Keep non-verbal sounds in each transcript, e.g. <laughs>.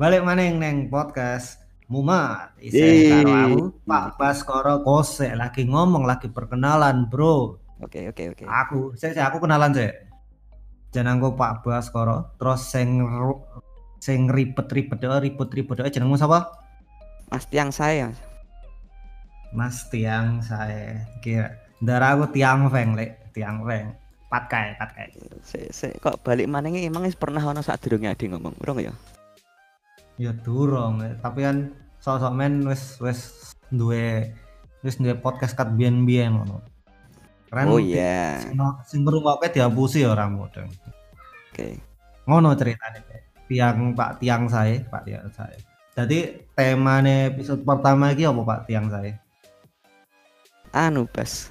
Balik maning neng podcast Mumat. Isi karo aku Pak Baskoro Kose lagi ngomong lagi perkenalan, Bro. Oke oke oke. Aku, saya saya aku kenalan sih. Jenengku Pak Baskoro, terus sing sing ribet-ribet deh, ribet-ribet deh jenengmu sapa? Mas tiang saya. Mas Tiang saya kira. Darah aku Tiang Feng, Lek. Tiang Feng. Patkai, patkai. Se, se, kok balik mana ini emang wis pernah ono saat durungnya ade ngomong, urung ya? Ya durung, tapi kan sosok men wis wis duwe wis duwe podcast kat biyen-biyen ngono. Keren Oh iya. Sing sing ngrungokke dihapusi ya ora mudeng. Oke. Ngono ceritanya. Pak. Tiang Pak Tiang saya, Pak Tiang saya. Jadi temane episode pertama iki apa Pak Tiang saya? Anu Bas.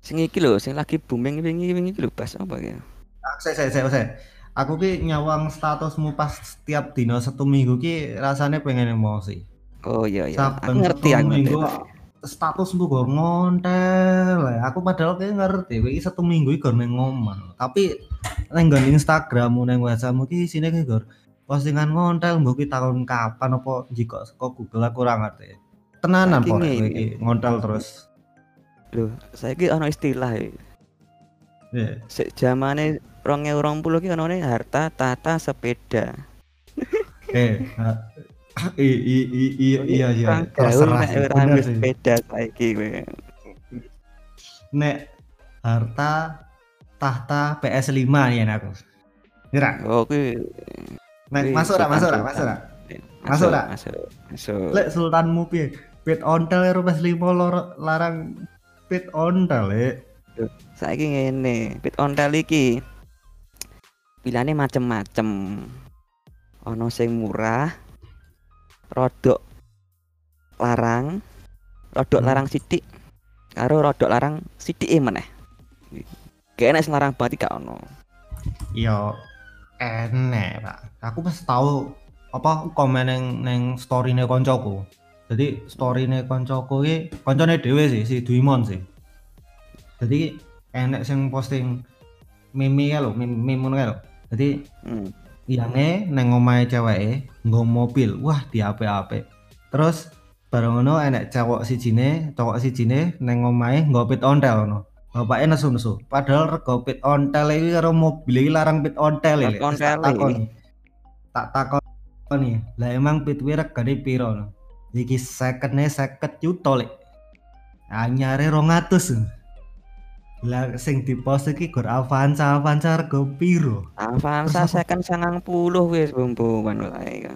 Sing iki lho, sing lagi booming wingi wingi iki lho Bas apa ya? Ah, Saya, saya, saya, saya. Aku ki nyawang statusmu pas setiap dino satu minggu ki rasanya pengen emosi. Oh iya iya. Aku ngerti aku minggu ngerti. statusmu gue ngontel. Aku padahal kayak ngerti, iki satu minggu gue ngomong. Tapi neng Instagrammu neng WhatsAppmu ki sini ki gur postingan ngontel mbok ki tahun kapan apa jika kok Google aku ora ngerti. Tenanan kok ngontel terus. Loh, saiki ono istilah ya. Iya. Sik zamane 2020 ki onone harta, tata, sepeda. <laughs> Eh, ha- i, i, i, i, iya iya Orang terserah ora sepeda saiki kowe. nek harta tahta PS5 ya aku. Kira, Oh kuwi nek masuk ora, masuk ora, sultan, masuk ora. sultan. Masuk? Masuk. Masuk. Lek sultanmu piye? Pit ontel karo PS5 lor- larang pit ontel lek. Saiki ngene, pit ontel iki pilihane macem-macem. Ono sing murah, rodok larang, rodok Hmm. larang sithik, karo rodok larang sithike meneh. Kayaknya sing larang banget gak ono. Yo enek, Pak. Aku pas tahu apa komen neng neng storyne koncoku. Jadi storyne koncoku iki koncone dhewe sih, si Duimon sih. Jadi enek sing posting meme ya lho, meme meme lho. Jadi Hmm. iyange neng omahe ceweke nggo mobil. Wah, di apik-apik. Terus bareng ngono enek cowok sijine, cowok sijine neng omahe nggo pit ontel ngono. Bapaknya nesu-nesu. Padahal rego pit ontel iki karo mobil iki larang pit ontel iki. Ontel Tak iki. takoni. Tak takoni. Lah emang pit kuwi regane piro? no? Iki second-e 50 juta lek. Anyare 200. Lah sing dipost iki gur Avanza, Avanza rego piro? Avanza second 90 wis bumbuan wae.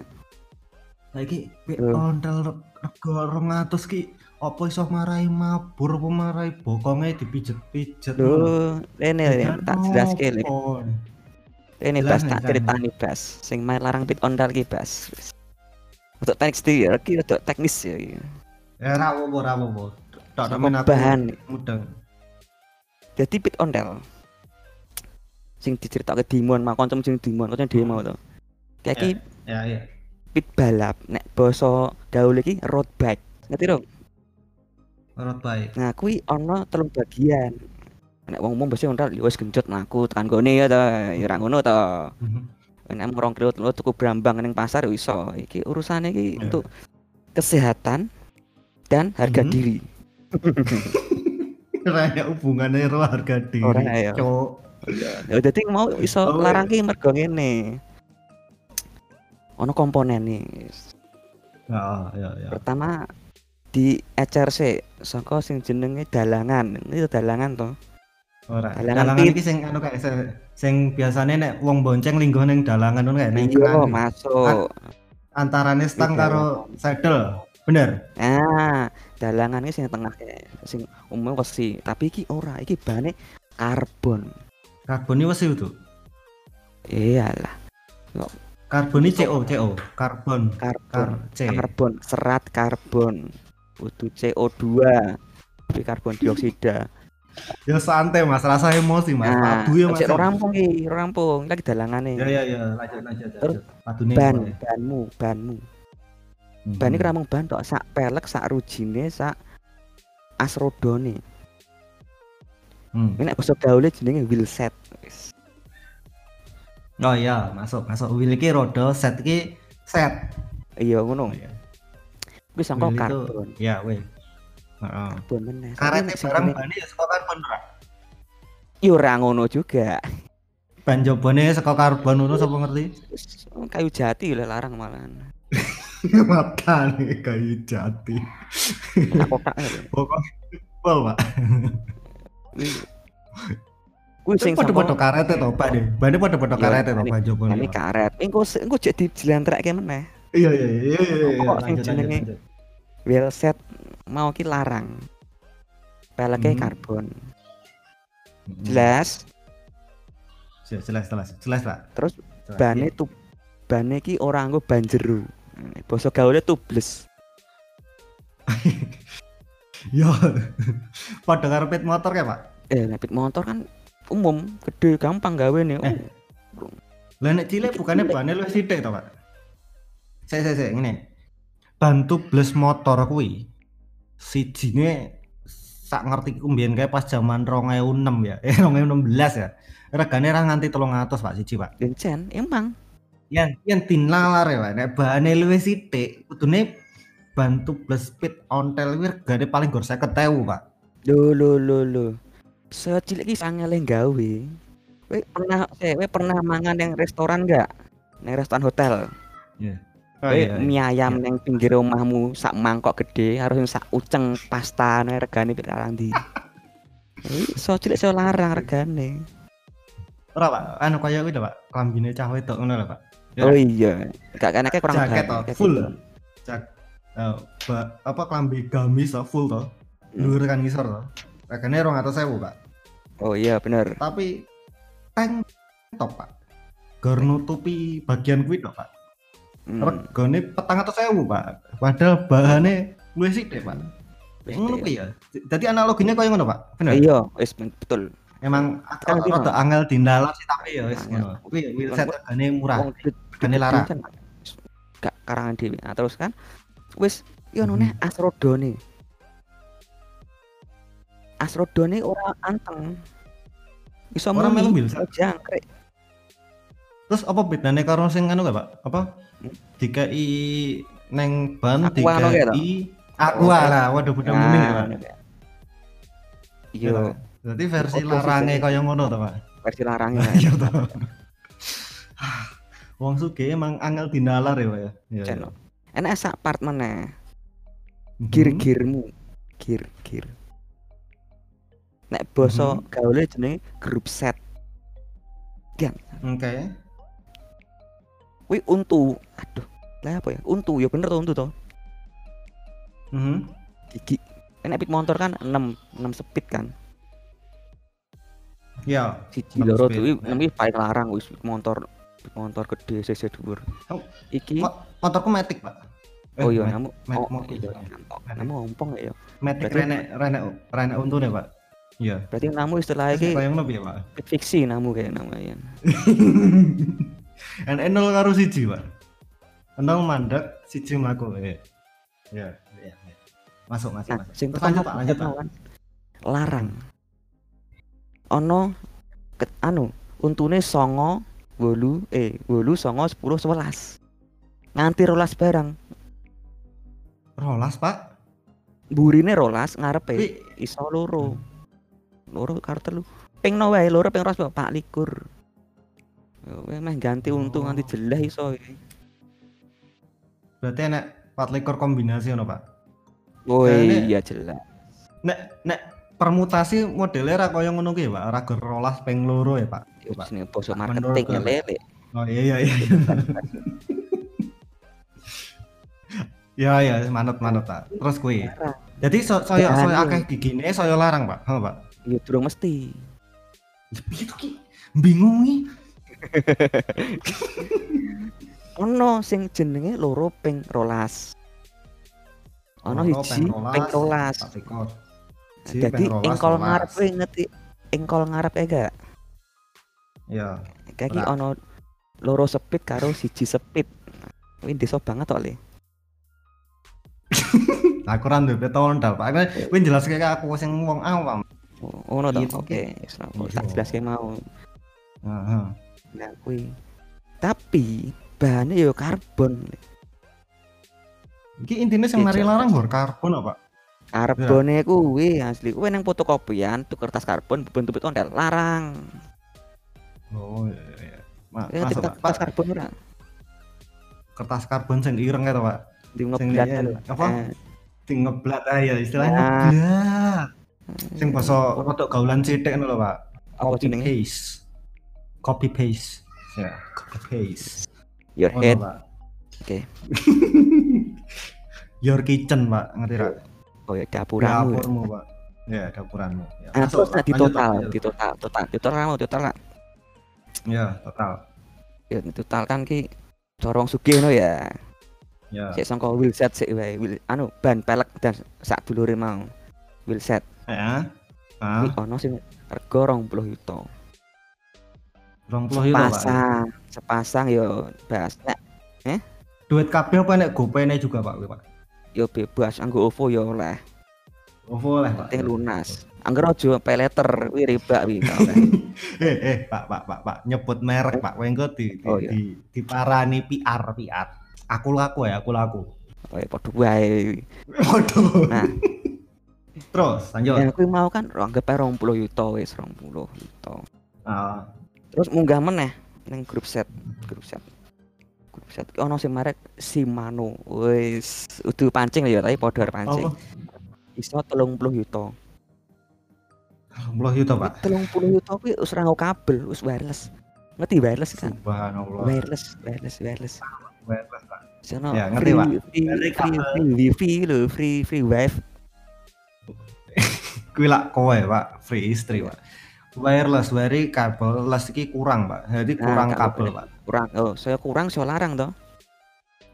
Lagi pit Tuh. ontel rego 200 ki apa iso marai mabur apa marai bokonge dipijet-pijet Lho, rene Jajan tak jelaske lho. opo? Ini Jelas bas nih, tak jelas ceritani bas. Sing main larang pit ondal ki bas. Wis. Untuk teknis dia, ki untuk teknis ya. Ya apa-apa. Tok Sama temen aku bahan. mudeng. Jadi pit ondel. Sing diceritake Dimon, mak kanca jeneng Dimon, kanca dhewe mau to. Kayak ki Ya ya. pit balap, nek basa gaul iki road bike. Ngerti dong? Menurut baik. Nah, kuwi ana telung bagian. Nek wong-wong biasa ondal ya wis genjot mlaku tekan gone ya ta, ya ora ngono ta. Nek mau rong kilo telu tuku brambang ning pasar ya iso. Iki urusane iki Ya. untuk kesehatan dan harga Mhm. diri. <laughs> Ora ada hubungannya karo harga diri. Ora ya. Cok. Ya dadi mau iso Oh, larang ki mergo ngene. Ono komponen nih. Ya ya ya. Pertama di HRC saka sing jenenge dalangan. Itu dalangan to. Ora. Dalangan Dalangan iki sing anu kae sing, biasane nek wong bonceng linggo ning dalangan ngono ning Iya, tengah. masuk. Antarane stang Iya. karo saddle. Bener. Nah, dalangan iki sing tengah kae. Sing umum wesi, tapi iki ora, iki bane karbon. Karbon iki wis itu. Iyalah, Karbon iki CO, CO. Karbon. karbon. Kar C. Karbon, serat karbon. Kudu CO2. Tapi karbon dioksida. Ya santai Mas, rasa emosi Mas. Nah, Padu ya Mas. rampung ora rampung. Lagi dalangane. Ya ya ya, lanjut lanjut. Terus ban, banmu, banmu. Mhm. Ban iki ora mung ban tok, sak pelek, sak rujine, sak asrodone. Hmm. Ini nek basa gaule jenenge wheelset. Wis. Oh iya, masuk, masuk. Wheel iki roda, set iki set. Iya ngono. iya. Kuwi sangka Wheel karbon. Iya, weh. Heeh. Karbon meneh. Karete barang bane ya saka karbon ra. Yo ora ngono juga. Ban jobone saka karbon ngono sapa ngerti? Kayu jati lah larang malahan. <laughs> Matane kayu jati. Kotak-kotak lho. Pokok pol, Pak. Kuwi sing Padha-padha karete to, Pak deh. Bane padha-padha Iya, to, ini- ban jobone. ini karet. Engko engko jek dijlentrekke meneh. Iya, iya, iya, iya, iya. iya. Kok sing jenenge-. Wheel set mau ki larang. Peleke Mhm. karbon. Mm-mm. Jelas. Jelas, jelas, jelas, jelas, Pak. Terus bane iya. tuh bane ki ora nggo ban jero. Basa gaule tubles. Yo. Padha karo pit motor ya, Pak. Eh, nek pit motor kan umum, gede, gampang gawe nih. Eh. Lah nek cilik bukannya bane lu sithik to, Pak? Sik sik sik ngene. Bantu bles motor kuwi sijine sak ngerti ku mbiyen kae pas zaman 2006 ya. <laughs> Eh 2016 ya. Regane ra nganti 300, Pak, siji, Pak. Gencen, emang. Yang yang tinalar ya. Nek bahane luwih sithik, kudune bantu bles speed ontel kuwi regane paling gor 50.000, Pak. Lho lho lho lho. Secilik iki sangele gawe. Kowe pernah eh, kowe pernah mangan yang restoran enggak? Nang restoran hotel. Oh, Kowe iya, iya. mie ayam nang pinggir omahmu sak mangkok gede harus yang sak uceng pasta nek regane pirang ndi. <laughs> Iso cilik iso larang regane. Ora, Pak. Anu kaya kuwi lho, Pak. Klambine cah wedok ngono lho, Pak. Ya. Oh iya. Gak kan akeh kurang Jaket toh, kayak full. gitu. Jak eh, ba- apa klambi gamis toh, full toh. Dhuwur kan ngisor toh. Regane 200.000, Pak. Oh iya bener. Tapi tank top, Pak. Gor nutupi bagian kuwi toh, Pak. Hmm. Regane 400.000, Pak. Padahal bahane luwih sithik, Pak. Wis Ngono deh. kuwi ya. Jadi analoginya kaya ngono, Pak. Bener. Iya, wis betul. Emang Kan rada rada angel dindalar sih tapi ya wis Angel. ngono. Kuwi wheelset regane murah. Wong kan gak karangan dhewe. Nah, terus kan wis yo Mhm. none asrodone. Asrodone ora anteng. Iso Ora melu jangkrik. Terus apa bedanya karo sing anu gak, Pak? Apa? Hmm? Dikai neng ban dikai aqua lah, waduh budak mumi ya, Pak. Iya, Berarti versi larange kaya ngono to, Pak. versi larangnya. <laughs> Iya to. Wong sugih emang angel dinalar ya, Pak ya. Iya. Iya. Enak sak part meneh. Mhm. Gir-girmu. Gir-gir. Nek basa Mhm. gaule jenenge grup set. Oke. Kuwi untu. Aduh, lah apa ya? Untu, ya bener tuh untu toh. Mhm. Gigi. Kan epic motor kan 6 6 speed kan. Ya. Siji Enam loro tuh iki paling larang wis motor motor gede cc dhuwur. Iki Mo- Motorku matic, Pak. oh iya namu oh iya namu ompong ya. Matic berarti- renek renek renek untune, Pak. Iya. Berarti namu istilah iki Kaya ngono piye, Pak? fiksi namu kayak namanya. <laughs> En enol karo siji, Pak. Enol mandek, siji mlaku. Ya. Ya, ya. ya. Masuk, masuk, Nah, masuk. sing lanjut, Pak, lanjut, Pak. kan larang. Ono ket, anu untune songo wolu eh wolu songo sepuluh sebelas nganti rolas barang Rolas, Pak. burine rolas ngarepe Wi- iso loro loro karo telu ping no wae loro ping ros pak likur Kowe meh ganti untung Oh. jelas iso iki. Berarti enek 24 kombinasi ngono, Pak. Oh Kayaknya- iya jelas. Nek nek permutasi modelnya ra kaya ngono ki, Pak. Ora rolas ping loro ya, Pak. Jenenge bosok Menurut marketing ya lele. Oh iya iya iya. <laughs> Ya ya manut manut Pak. Terus kuwi. Jadi so, saya Ya, saya akeh gigine saya larang, Pak. Ha, Pak. Ya durung mesti. Ya piye to ki? Bingung nih. <laughs> Ono sing jenenge loro ping rolas. Ono hiji ping ping rolas. Tak Jadi engkol rolas. ngarepe ngerti engkol ngarepe gak? Ya. Kayak iki Ora. ono loro speed karo siji speed. Kuwi deso banget kok, Le. <laughs> Aku ra duwe petondal, Pak. Kan Kuwi jelas kayak aku sing wong awam. Oh, Ngono to. Iya, Oke, wis lah, Iya. tak jelas mau. Heeh. Nah, kuwi tapi bahannya yo karbon Iki intinya sing mari larang bor karbon apa? Karbonnya kuwi asli. Kuwi nang fotokopian tuh kertas karbon bentuk ondel larang. Oh iya iya. Ma, ya masuk, kertas, Pak. kertas Pak, karbon ora? Kertas karbon sing ireng itu pak? Di Sing ngeblat lho. apa? Eh, sing ngeblat ya istilahnya Nah. ngeblat sing basa rodok gaulan sithik ngono lho pak. Apa copy jenenge? paste. Copy paste. Ya copy paste. Your Ngono, head. Pak. Oke. <laughs> your kitchen pak. Ngerti ra oh ya dapurmu ya. dapurmu pak ya dapuranmu ya, Ah, masuk, terus nah, di total, di total, total, di total total lah. ya total Ya, di total kan ki corong sugih no ya. ya Sik sangka wheel set sik wae, wheel anu ban pelek dan sak dulure mau. Wheel set. ya ah Kuwi ono sing rega 20 yuta. rong puluh euro pak Pasang, sepasang yo bas. Nek duit kabeh apa nek gopene juga pak pak yo bebas anggo OVO yo oleh. OVO lah pak Penting lunas. Angger aja pay letter kuwi riba kuwi oleh. <laughs> eh eh pak pak pak pak nyebut merek pak wengko di di, Oh, iya. di diparani PR PR aku laku ya aku laku Oh ya padha wae. Nah. <laughs> terus lanjut Ya kuwi mau kan anggap ae 20 yuta wis 20 yuta. Ah, Terus munggah meneh ning grup set, grup set. Grup set ki ono sing merek Shimano. Wis udah pancing ya, tapi padha arep pancing. apa Iso 30 yuta. puluh juta pak 30 yuta kuwi wis ora kabel, wis wireless. Ngerti wireless kan? subhanallah Wireless, wireless, wireless. Wireless, Pak. Sono Ya, ngerti, free, Pak. free, free, kabel. free wifi lho, free free wifi. <laughs> kuwi lak kowe pak free istri pak wireless wari kabel les iki kurang pak. Jadi Nah, kurang kabel. kabel pak. Kurang, oh saya kurang saya larang toh.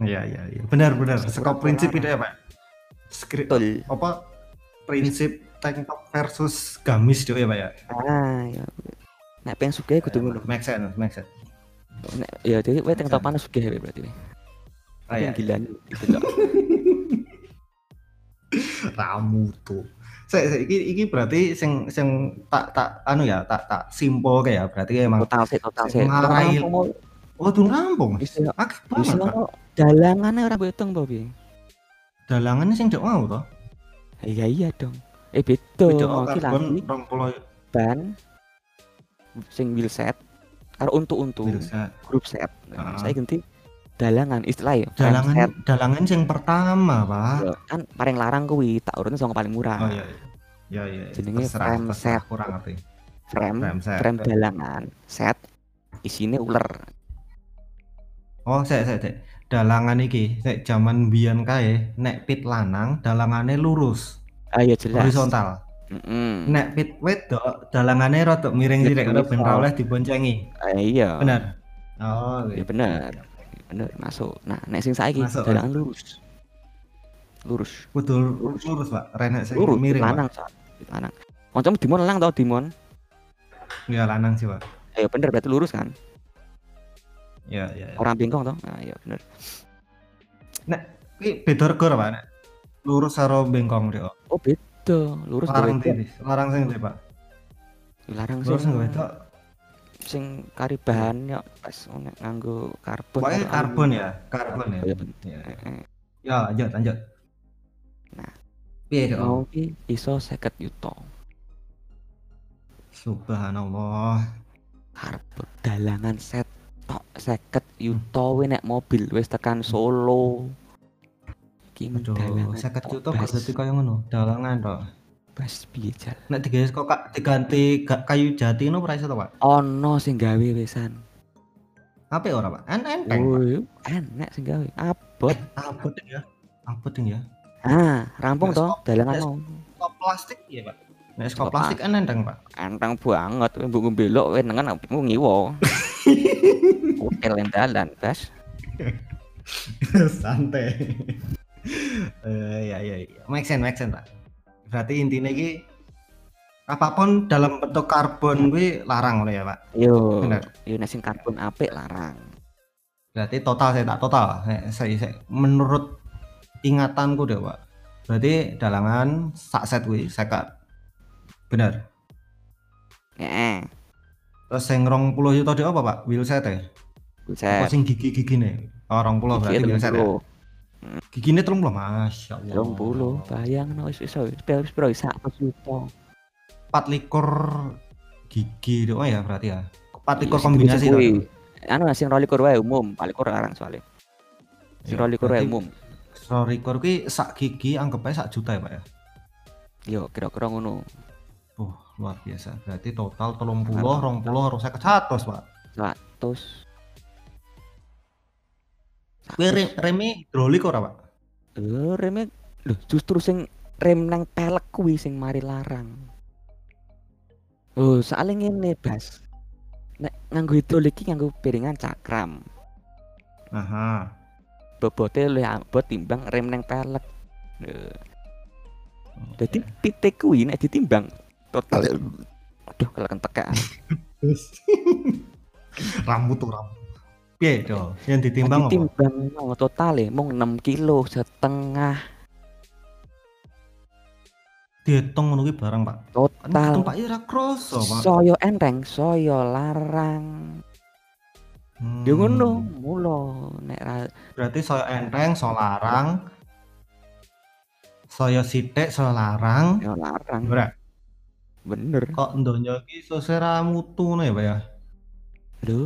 iya iya iya. Benar benar. Saka prinsip itu ya pak. Skrip Betul. apa prinsip tank top versus gamis itu ya pak ya? Ah, ya. Nek pengen sugih kudu ngono. make sense make sense. Nek ya dhewe kowe teng topan sugih wae berarti. Ah, iya, Tapi gila <laughs> gitu ramu tuh saya saya iki iki berarti sing sing tak tak anu ya tak tak simpel kayak ya berarti emang Total sih, total sih. Ngarai- oh tuh rampung pak dalangannya ora betong to piye? dalangannya sing dek mau toh? Iya iya dong. Eh ki karbon lagi ban. Sing wheel set. Karo untuk-untuk. Bisa grup set. Ah. Saya ganti dalangan istilah ya. frame set. dalangan dalangan yang pertama pak Ya, kan paling larang kuwi tak urutnya sama paling murah. oh iya iya iya iya Jenenge frame terserah, set. kurang ngerti Frame, frame set frame dalangan set isinya ular. oh saya saya saya dalangan iki saya zaman biyen kae nek pit lanang dalangannya lurus Ah iya jelas. horizontal Mm-mm. nek pit wedok dalangannya rada miring sithik kalau ben oleh diboncengi Ah, iya. benar oh Ya iya. Bener. Masuk. Nah, nek sing saiki dalangan lurus. Lurus. kudu lurus, lurus pak renek sing Lurus miring pak lanang, Cak. lanang. Kancamu Dimon lanang tau Dimon? ya lanang sih pak Ayo bener berarti lurus kan? ya ya, ya. Orang bengkong toh? Nah, iya bener. Iki beda rego pak nek lurus karo bengkong dia Oh, beda. Lurus larang tiris larang sing pak Larang sing wedok sing kari bahan ya pas nek nganggo karbon. pokoknya karbon ya karbon ya. Ya ya lanjut lanjut. Nah. piye dong Mau ki iso 50 yuta. subhanallah. Karbon dalangan set tok 50 yuta we nek mobil wis tekan Solo. Ki dalangan 50 tok, juta bas. kok dadi kaya ngono? Dalangan tok Bas piye jal? nek digawe kok Kak, diganti ga- kayu jati no price to pak Ono sing gawe wisan. apa ora pak en enteng Woi, enak sing gawe. Abot. abot ya abot ya Ah, rampung toh dalangan mau. kok plastik ya pak nek skop plastik en enteng pak Enteng banget, mbok belok kowe nengen aku ngiwo. Yang <laughs> dalan, Bas. santai <laughs> eh ya ya ya make sense make sense pak berarti intinya iki apa pun dalam bentuk karbon gue larang oleh ya pak Yo, Bener. yo nek sing karbon apik larang. berarti total saya tak total saya, saya menurut ingatanku deh pak berarti dalangan sak set gue sekat bener Heeh. terus yang rong puluh juta dia apa pak wheel set ya Apa Buset. sing gigi-gigine? Oh, 20 berarti Gigi biasa ya. 30. Gigine 30, Masya Allah. 30, bayangno wis iso piro piro sak juta. 24 gigi doang ya berarti ya. 24 Iya, kombinasi kuwi. to. Anu sing rolikur wae umum, palikur larang soalnya. Sing Iya, rolikur wae umum. Sorikor kuwi sak gigi anggap aja sak juta ya, Pak ya. Yo kira-kira ngono. Oh, luar biasa. Berarti total 30, 20, harus saya kecatos, Pak. 100. Kuwi rem, reme hidrolik ora, Pak? Lho justru sing rem nang pelek kuwi sing mari larang. Oh, soalnya ngene, Bas. Nek nganggo hidrolik iki nganggo piringan cakram. Aha. Bobote luwih abot timbang rem nang pelek. Lho. Jadi pitik kuwi nek ditimbang total aduh kalau kentekan. <laughs> rambut tuh rambut. Piye, Do? Yang ditimbang apa? ditimbang no, total e mung 6 kilo setengah Dihitung ngono kuwi barang, Pak. Total. Pak ira kroso, Pak. Soyo enteng, soyo larang. Hmm. Yo ngono, mulo nek ra Berarti saya enteng, saya larang. Saya sithik, saya larang. yo larang. Ora. Bener. Kok ndonyo iki sesera mutu ngono ya, Pak ya? Lho,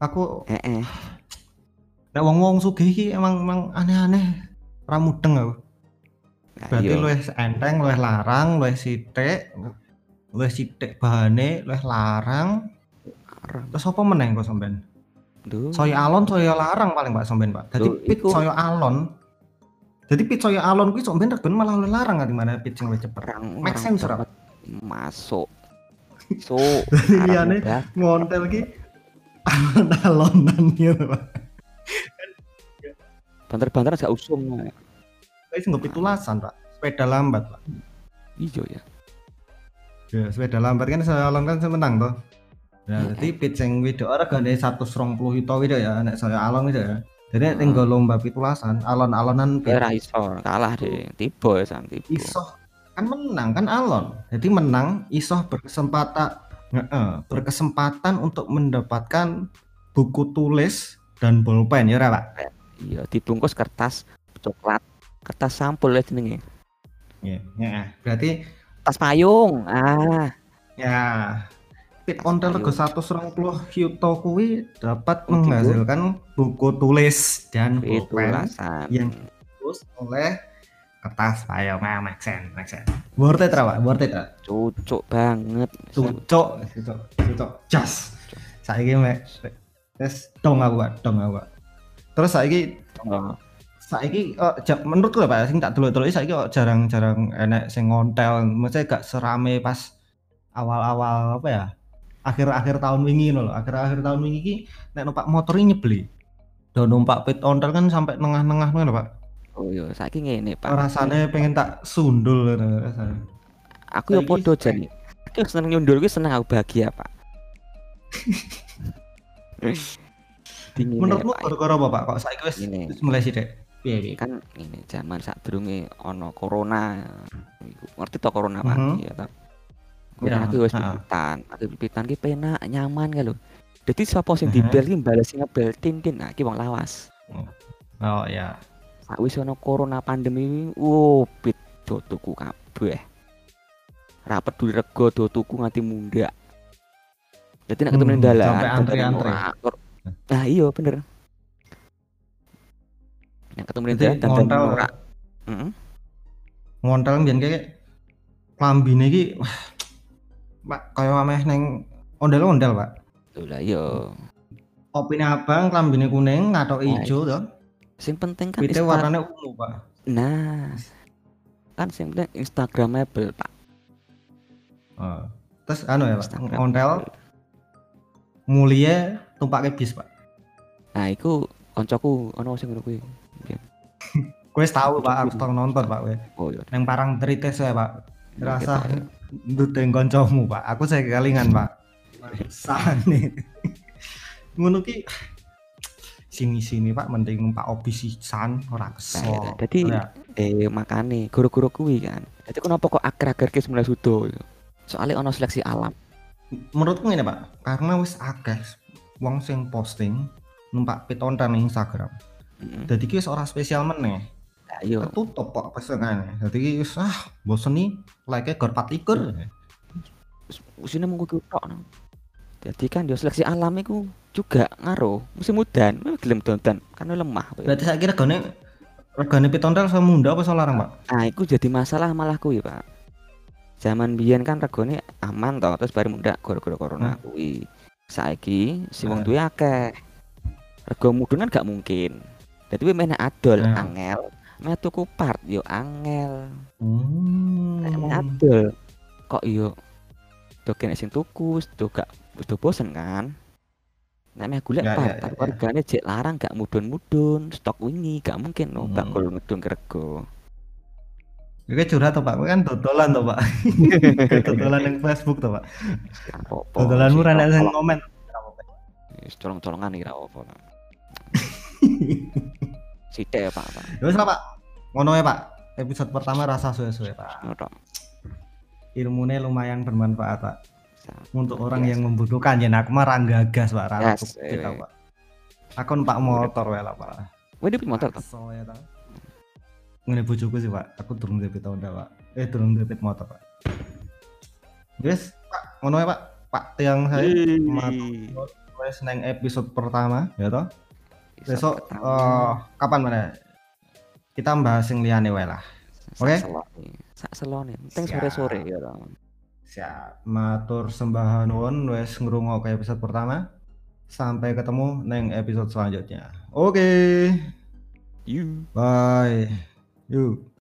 Aku heeh. nek wong-wong sugih iki emang emang aneh-aneh. Ora mudeng aku. Nah, Berarti iya. luwih enteng, luwih larang, luwih sithik, luwih sithik bahane, luwih larang. Terus apa meneh kok sampean? Saya alon, saya larang paling Pak sampean, Pak. Loh, pit iku- alon. Jadi pit saya alon kuwi sampean regen malah luwih larang di mana pit sing luwih cepet. orang Make sense, ora? masuk. <laughs> So, Jadi liyane ngontel ki alon-alonan gitu Pak. banter-banter gak usum. Wis nggo pitulasan, Pak. Sepeda lambat, Pak. Iya ya. Ya, sepeda lambat kan saya alon kan saya menang toh. Nah, Heeh. jadi pit sing wedok regane 120 juta wedok ya, nek saya alon wedok ya. Jadi Heeh. tinggal lomba pitulasan, alon-alonan pit Ora iso, kalah deh. Tiba ya sam tiba. iso kan menang kan alon. Jadi menang iso berkesempatan berkesempatan untuk mendapatkan buku tulis dan bolpen ya Pak? Iya, dibungkus kertas coklat, kertas sampul ya jenenge. Iya, ya. Berarti Tas payung. Ah, ya pit ontel rego 120 yuto kuwi dapat menghasilkan buku tulis dan alasan. yang dibungkus oleh kertas payung nah, make sense, make sense. Worth it Pak? worth it? Cucuk banget. Cucuk, cucuk, cucuk, jas. Saiki mek wis dong aku, Pak, dong aku, Pak. Terus saiki Oh, saiki oh, ja- menurutku Pak, sing tak delok-delok saiki kok jarang-jarang enek sing ngontel, maksudnya gak serame pas awal-awal apa ya? Akhir-akhir tahun wingi lho. Akhir-akhir tahun wingi iki nek numpak motor ini nyebeli. Do numpak pit ontel kan sampai tengah-tengah ngono Pak. Oh iya, saiki ngene, Pak. Rasane pengen tak sundul rasane. Aku ya saiki podo jane. Aku seneng nyundul kuwi seneng aku bahagia, Pak. Ya, Menurutmu Pak. gara-gara apa, Pak? Kok saiki wis Ini. wis mulai sithik? Piye piye? kan ini zaman sadurunge ana corona ngerti to corona Pak Mhm. iya ta Iya, Corona ki wis heeh. pipitan aku pipitan ki penak nyaman lho dadi sapa sing Mhm. dibel ki bales ngebel tin tin nah ki wong lawas Oh ya. Sakwis ana corona pandemi wo pit do tuku kabeh ra peduli rego do tuku nganti mundak jadi nek ketemu Hmm, dalan antri-antri. nah iya bener nek ketemu ning dalan ngontel ora Heeh. ngontel mbiyen kayak klambine iki Pak kaya ameh neng ondel-ondel, Pak. Lho lah iya Opine abang, klambine kuning, ngatok Nah, ijo to. Sing penting kan Insta- warnane ungu, Pak. nah kan sing penting instagramable pak Oh. Terus anu ya, Pak, ngontel mulia tumpake bis, Pak. nah iku koncoku ono sing ngono kuwi <laughs> Kowe tahu, Pak, aku tau nonton, Pak, kowe. oh iya Neng parang trites ya, Pak. Rasa nduteng kancamu, Pak. Aku saya kelingan, Pak. <laughs> Sane. Ngono ki sini-sini, Pak, mending numpak obi sisan ora Nah, kesel. iya, jadi eh makane guru-guru kuwi kan jadi kenapa kok akhir-akhir ki mulai sudo soalnya ono seleksi alam menurutku ini pak karena wis akeh wong sing posting numpak pitonton ning Instagram. Heeh. Dadi ki wis ora spesial meneh. Iya. Ketutup kok pesengane. Dadi ki wis ah bosen nih like gor 24. Usine mung kuwi tok. Jadi kan yo seleksi alam iku juga ngaruh. Musim udan, memang gelem dondan karena lemah. Berarti saya kira regane regane pitonton sama munda apa sama larang, Pak? Nah, itu jadi masalah malah kuwi, Pak. Zaman biyen kan regane aman toh, terus baru muda gara-gara corona Hmm. kuwi. Saiki si wong Nah. duwe akeh. Rego mudun kan gak mungkin. Dadi kuwi meneh adol Nah. angel, meh tuku part yo angel. Hmm. adol kok yo do kene sing tuku, do gak bosen kan. Meh golek Ya, ya, tapi ya, ya. regane jek larang gak mudun-mudun, stok wingi gak mungkin no, Hmm. bakul ke rego. Oke curhat toh Pak, Kowe kan dodolan toh Pak. <laughs> dodolan yang Facebook toh Pak. Gak apa-apa. Dodolanmu sih, ra nek sing komen. Wis colong-colongan iki ra apa Pak. <laughs> Sithik ya Pak, Pak. Ya wis lah Pak. Ngono ya Pak. Episode pertama rasa suwe-suwe Pak. Ngono tok. Ilmunya lumayan bermanfaat Pak. Untuk orang biasa. yang membutuhkan ya aku mah ra gagas Pak, ra Yes, untuk kita. Pak. Aku numpak motor wae lah Pak. Wah, dia punya motor toh? Kesel ya ta. Ngene bojoku sih Pak, aku durung duwe Honda Pak. Eh durung duwe motor Pak. Wis, Pak, ngono ya Pak. Pak tiang saya wis neng episode pertama ya toh. Besok eh, kapan mana? Kita bahas yang liane wae lah. oke? Sak selone. Penting Siap. sore-sore ya toh. Siap. Matur sembah nuwun wis ngrungokne episode pertama. Sampai ketemu neng episode selanjutnya. Oke. You. Bye. Yuk.